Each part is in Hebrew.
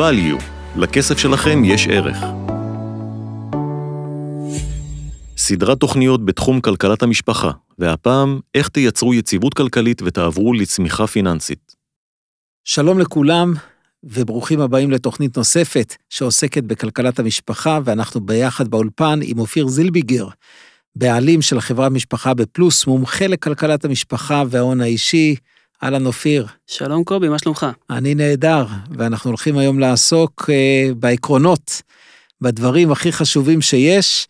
value. לכסף שלכם יש ערך. סדרת תוכניות בתחום כלכלת המשפחה, והפעם, איך תייצרו יציבות כלכלית ותעברו לצמיחה פיננסית. שלום לכולם, וברוכים הבאים לתוכנית נוספת שעוסקת בכלכלת המשפחה, ואנחנו ביחד באולפן עם אופיר זילביגר, בעלים של החברה משפחה בפלוס, מומחה לכלכלת המשפחה וההון האישי. אהלן אופיר. שלום קובי, מה שלומך? אני נהדר, ואנחנו הולכים היום לעסוק uh, בעקרונות, בדברים הכי חשובים שיש,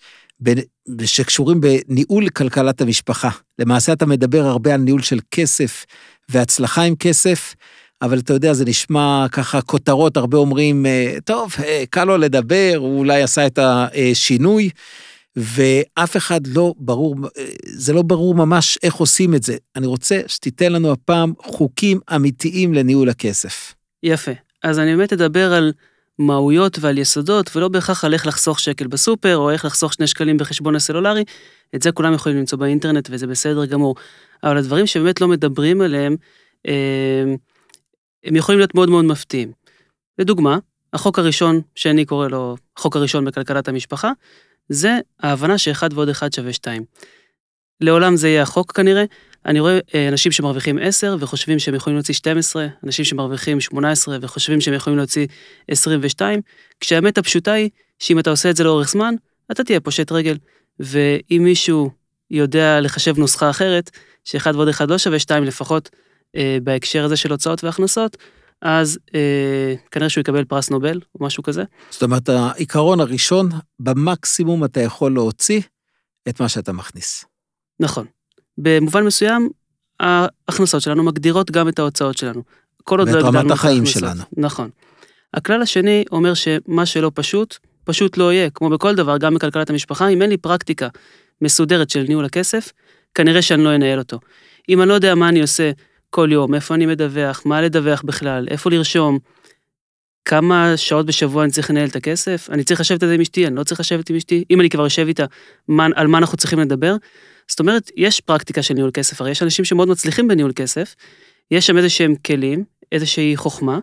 שקשורים בניהול כלכלת המשפחה. למעשה אתה מדבר הרבה על ניהול של כסף והצלחה עם כסף, אבל אתה יודע, זה נשמע ככה כותרות, הרבה אומרים, אה, טוב, אה, קל לו לדבר, הוא אולי עשה את השינוי. ואף אחד לא ברור, זה לא ברור ממש איך עושים את זה. אני רוצה שתיתן לנו הפעם חוקים אמיתיים לניהול הכסף. יפה. אז אני באמת אדבר על מהויות ועל יסודות, ולא בהכרח על איך לחסוך שקל בסופר, או איך לחסוך שני שקלים בחשבון הסלולרי. את זה כולם יכולים למצוא באינטרנט, וזה בסדר גמור. אבל הדברים שבאמת לא מדברים עליהם, אה, הם יכולים להיות מאוד מאוד מפתיעים. לדוגמה, החוק הראשון, שאני קורא לו החוק הראשון בכלכלת המשפחה, זה ההבנה שאחד ועוד אחד שווה שתיים. לעולם זה יהיה החוק כנראה. אני רואה אה, אנשים שמרוויחים 10 וחושבים שהם יכולים להוציא 12, אנשים שמרוויחים 18 וחושבים שהם יכולים להוציא 22, כשהאמת הפשוטה היא שאם אתה עושה את זה לאורך זמן, אתה תהיה פושט רגל. ואם מישהו יודע לחשב נוסחה אחרת, שאחד ועוד אחד לא שווה 2 לפחות, אה, בהקשר הזה של הוצאות והכנסות, אז אה, כנראה שהוא יקבל פרס נובל או משהו כזה. זאת אומרת, העיקרון הראשון, במקסימום אתה יכול להוציא את מה שאתה מכניס. נכון. במובן מסוים, ההכנסות שלנו מגדירות גם את ההוצאות שלנו. כל עוד לא הגדרנו את רמת החיים שלנו. נכון. הכלל השני אומר שמה שלא פשוט, פשוט לא יהיה. כמו בכל דבר, גם בכלכלת המשפחה, אם אין לי פרקטיקה מסודרת של ניהול הכסף, כנראה שאני לא אנהל אותו. אם אני לא יודע מה אני עושה כל יום, איפה אני מדווח, מה לדווח בכלל, איפה לרשום, כמה שעות בשבוע אני צריך לנהל את הכסף, אני צריך לשבת על זה עם אשתי, אני לא צריך לשבת עם אשתי, אם אני כבר יושב איתה, מה, על מה אנחנו צריכים לדבר. זאת אומרת, יש פרקטיקה של ניהול כסף, הרי יש אנשים שמאוד מצליחים בניהול כסף, יש שם איזה שהם כלים, איזושהי חוכמה,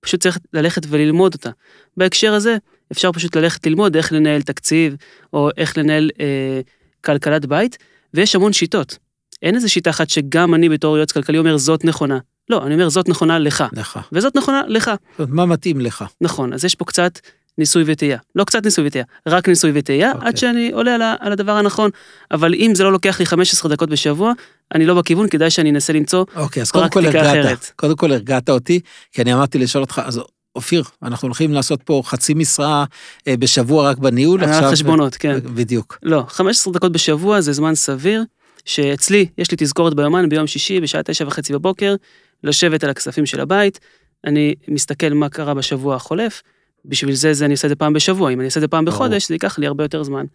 פשוט צריך ללכת וללמוד אותה. בהקשר הזה, אפשר פשוט ללכת ללמוד איך לנהל תקציב, או איך לנהל אה, כלכלת בית, ויש המון שיטות. אין איזה שיטה אחת שגם אני בתור יועץ כלכלי אומר זאת נכונה. לא, אני אומר זאת נכונה לך. לך. וזאת נכונה לך. זאת אומרת, מה מתאים לך? נכון, אז יש פה קצת ניסוי וטעייה. לא קצת ניסוי וטעייה, רק ניסוי וטעייה, okay. עד אוקיי. שאני עולה על, על הדבר הנכון. אבל אם זה לא לוקח לי 15 דקות בשבוע, אני לא בכיוון, כדאי שאני אנסה למצוא okay, אוקיי, אז קודם כל הרגעת, קודם כל הרגעת אותי, כי אני אמרתי לשאול אותך, אז אופיר, אנחנו הולכים לעשות פה חצי משרה אה, בשבוע רק בניהול. עכשיו... חשבונות, כן. בדיוק. לא, 15 דקות בשבוע זה זמן סביר. שאצלי יש לי תזכורת ביומן ביום שישי בשעה תשע וחצי בבוקר, לשבת על הכספים של הבית, אני מסתכל מה קרה בשבוע החולף, בשביל זה, זה אני עושה את זה פעם בשבוע, אם אני אעשה את זה פעם בחודש, זה ייקח לי הרבה יותר זמן.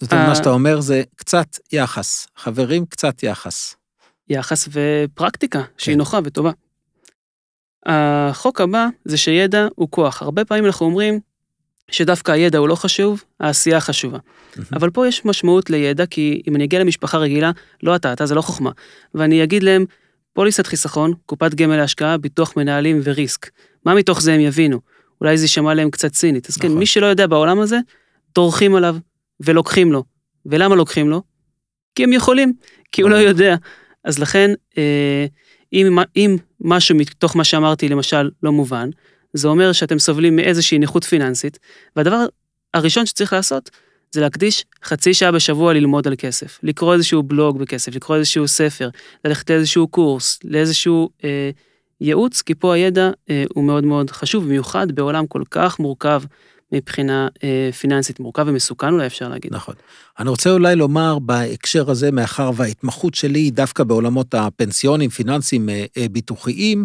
זאת אומרת, מה שאתה אומר זה קצת יחס, חברים, קצת יחס. יחס ופרקטיקה, שהיא כן. נוחה וטובה. החוק הבא זה שידע הוא כוח. הרבה פעמים אנחנו אומרים, שדווקא הידע הוא לא חשוב, העשייה חשובה. אבל פה יש משמעות לידע, כי אם אני אגיע למשפחה רגילה, לא אתה, אתה זה לא חוכמה. ואני אגיד להם, פוליסת חיסכון, קופת גמל להשקעה, ביטוח מנהלים וריסק. מה מתוך זה הם יבינו? אולי זה יישמע להם קצת צינית. אז כן, נכון. כן, מי שלא יודע בעולם הזה, טורחים עליו ולוקחים לו. ולמה לוקחים לו? כי הם יכולים, כי הוא לא יודע. אז לכן, אה, אם, אם משהו מתוך מה שאמרתי, למשל, לא מובן, זה אומר שאתם סובלים מאיזושהי נכות פיננסית, והדבר הראשון שצריך לעשות זה להקדיש חצי שעה בשבוע ללמוד על כסף, לקרוא איזשהו בלוג בכסף, לקרוא איזשהו ספר, ללכת לאיזשהו קורס, לאיזשהו אה, ייעוץ, כי פה הידע אה, הוא מאוד מאוד חשוב, במיוחד בעולם כל כך מורכב מבחינה אה, פיננסית, מורכב ומסוכן אולי אפשר להגיד. נכון. אני רוצה אולי לומר בהקשר הזה, מאחר וההתמחות שלי היא דווקא בעולמות הפנסיונים, פיננסיים, אה, אה, ביטוחיים,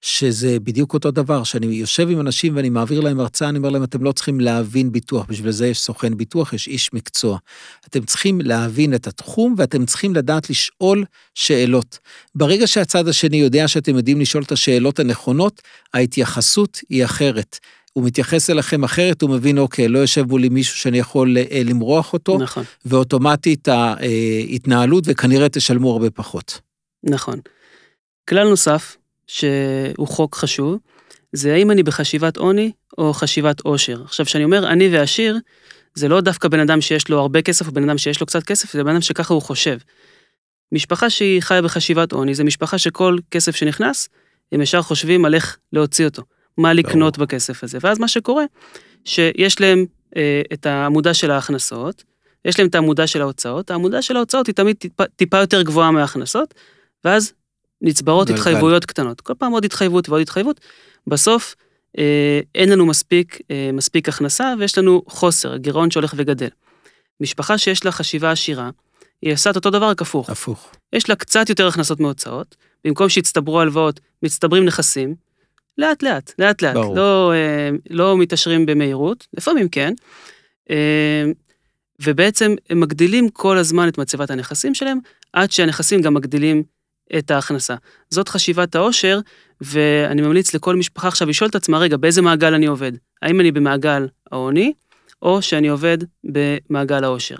שזה בדיוק אותו דבר, שאני יושב עם אנשים ואני מעביר להם הרצאה, אני אומר להם, אתם לא צריכים להבין ביטוח, בשביל זה יש סוכן ביטוח, יש איש מקצוע. אתם צריכים להבין את התחום ואתם צריכים לדעת לשאול שאלות. ברגע שהצד השני יודע שאתם יודעים לשאול את השאלות הנכונות, ההתייחסות היא אחרת. הוא מתייחס אליכם אחרת, הוא מבין, אוקיי, לא יושב מולי מישהו שאני יכול אה, למרוח אותו, נכון. ואוטומטית ההתנהלות, וכנראה תשלמו הרבה פחות. נכון. כלל נוסף, שהוא חוק חשוב, זה האם אני בחשיבת עוני או חשיבת עושר. עכשיו, כשאני אומר עני ועשיר, זה לא דווקא בן אדם שיש לו הרבה כסף או בן אדם שיש לו קצת כסף, זה בן אדם שככה הוא חושב. משפחה שהיא חיה בחשיבת עוני, זה משפחה שכל כסף שנכנס, הם ישר חושבים על איך להוציא אותו, מה לקנות ברור. בכסף הזה. ואז מה שקורה, שיש להם אה, את העמודה של ההכנסות, יש להם את העמודה של ההוצאות, העמודה של ההוצאות היא תמיד טיפה, טיפה יותר גבוהה מההכנסות, ואז נצברות גלגל. התחייבויות קטנות. כל פעם עוד התחייבות ועוד התחייבות. בסוף אה, אין לנו מספיק, אה, מספיק הכנסה ויש לנו חוסר, גירעון שהולך וגדל. משפחה שיש לה חשיבה עשירה, היא עושה את אותו דבר רק הפוך. הפוך. יש לה קצת יותר הכנסות מהוצאות, במקום שיצטברו הלוואות, מצטברים נכסים, לאט לאט, לאט לאט. ברור. לא, אה, לא מתעשרים במהירות, לפעמים כן. אה, ובעצם הם מגדילים כל הזמן את מצבת הנכסים שלהם, עד שהנכסים גם מגדילים את ההכנסה. זאת חשיבת העושר, ואני ממליץ לכל משפחה עכשיו לשאול את עצמה, רגע, באיזה מעגל אני עובד? האם אני במעגל העוני, או שאני עובד במעגל העושר?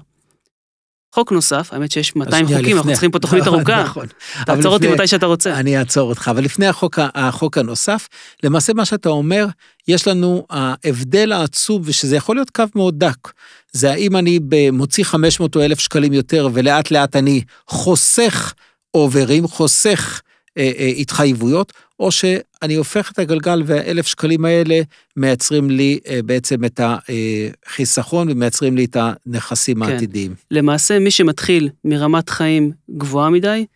חוק נוסף, האמת שיש 200 חוקים, לפני. אנחנו צריכים פה תוכנית ארוכה. נכון. תעצור אותי מתי שאתה רוצה. אני אעצור אותך, אבל לפני החוק, החוק הנוסף, למעשה מה שאתה אומר, יש לנו ההבדל העצוב, ושזה יכול להיות קו מאוד דק, זה האם אני מוציא 500 או 1,000 שקלים יותר, ולאט לאט אני חוסך אוברים, חוסך אה, אה, התחייבויות, או שאני הופך את הגלגל והאלף שקלים האלה מייצרים לי אה, בעצם את החיסכון ומייצרים לי את הנכסים כן. העתידיים. למעשה, מי שמתחיל מרמת חיים גבוהה מדי,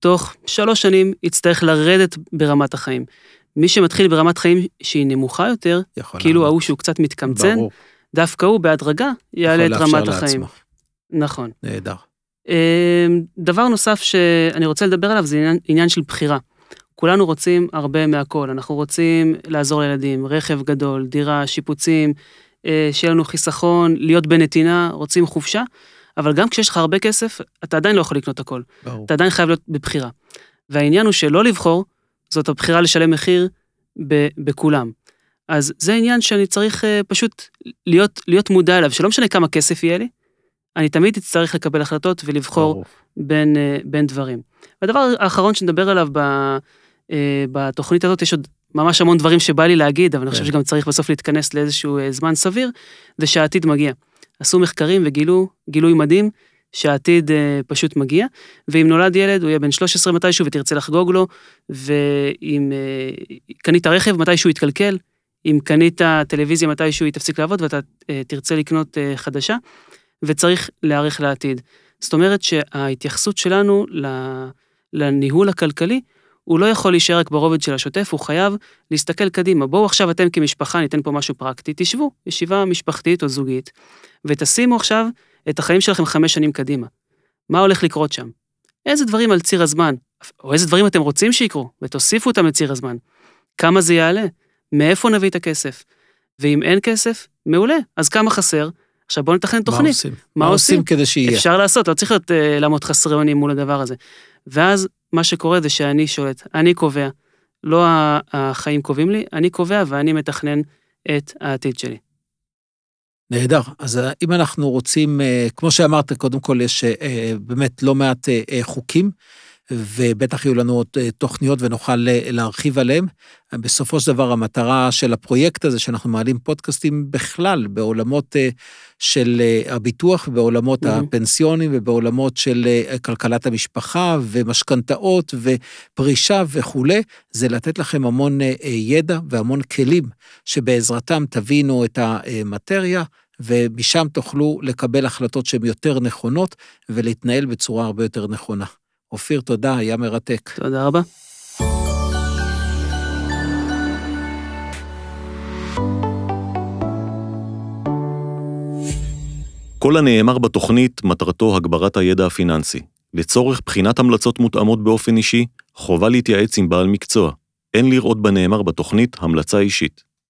תוך שלוש שנים יצטרך לרדת ברמת החיים. מי שמתחיל ברמת חיים שהיא נמוכה יותר, כאילו ההוא שהוא קצת מתקמצן, ברור. דווקא הוא בהדרגה יעלה את רמת החיים. לעצמו. נכון. נהדר. אמ, דבר נוסף שאני רוצה לדבר עליו זה עניין, עניין של בחירה. כולנו רוצים הרבה מהכל, אנחנו רוצים לעזור לילדים, רכב גדול, דירה, שיפוצים, אה, שיהיה לנו חיסכון, להיות בנתינה, רוצים חופשה, אבל גם כשיש לך הרבה כסף, אתה עדיין לא יכול לקנות הכל. ברור. אתה עדיין חייב להיות בבחירה. והעניין הוא שלא לבחור, זאת הבחירה לשלם מחיר ב- בכולם. אז זה עניין שאני צריך uh, פשוט להיות, להיות מודע אליו, שלא משנה כמה כסף יהיה לי, אני תמיד אצטרך לקבל החלטות ולבחור בין, uh, בין דברים. והדבר האחרון שנדבר עליו ב, uh, בתוכנית הזאת, יש עוד ממש המון דברים שבא לי להגיד, אבל אני חושב כן. שגם צריך בסוף להתכנס לאיזשהו uh, זמן סביר, זה שהעתיד מגיע. עשו מחקרים וגילו גילוי מדהים שהעתיד פשוט מגיע, ואם נולד ילד הוא יהיה בן 13 מתישהו ותרצה לחגוג לו, ואם קנית רכב מתישהו יתקלקל, אם קנית טלוויזיה מתישהו היא תפסיק לעבוד ואתה אה, תרצה לקנות אה, חדשה, וצריך להיערך לעתיד. זאת אומרת שההתייחסות שלנו לניהול הכלכלי, הוא לא יכול להישאר רק ברובד של השוטף, הוא חייב להסתכל קדימה. בואו עכשיו אתם כמשפחה, ניתן פה משהו פרקטי, תשבו, ישיבה משפחתית או זוגית, ותשימו עכשיו את החיים שלכם חמש שנים קדימה. מה הולך לקרות שם? איזה דברים על ציר הזמן, או איזה דברים אתם רוצים שיקרו, ותוסיפו אותם לציר הזמן. כמה זה יעלה? מאיפה נביא את הכסף? ואם אין כסף, מעולה, אז כמה חסר? עכשיו בואו נתכנן תוכנית. מה עושים? מה עושים כדי שיהיה? אפשר לעשות, לא צריך להיות, uh, לעמוד חסרי אונים מול הדבר הזה. ואז מה שקורה זה שאני שולט, אני קובע, לא החיים קובעים לי, אני קובע ואני מתכנן את העתיד שלי. נהדר. אז אה, אם אנחנו רוצים, אה, כמו שאמרת, קודם כל יש באמת לא מעט חוקים ובטח יהיו לנו עוד אה, תוכניות ונוכל אה, להרחיב עליהן. בסופו של דבר, המטרה של הפרויקט הזה, שאנחנו מעלים פודקאסטים בכלל, בעולמות אה, של הביטוח, בעולמות mm-hmm. הפנסיונים ובעולמות של כלכלת המשפחה ומשכנתאות ופרישה וכולי, זה לתת לכם המון ידע והמון כלים שבעזרתם תבינו את המטריה. ומשם תוכלו לקבל החלטות שהן יותר נכונות ולהתנהל בצורה הרבה יותר נכונה. אופיר, תודה, היה מרתק. תודה רבה. כל הנאמר בתוכנית מטרתו הגברת הידע הפיננסי. לצורך בחינת המלצות מותאמות באופן אישי, חובה להתייעץ עם בעל מקצוע. אין לראות בנאמר בתוכנית המלצה אישית.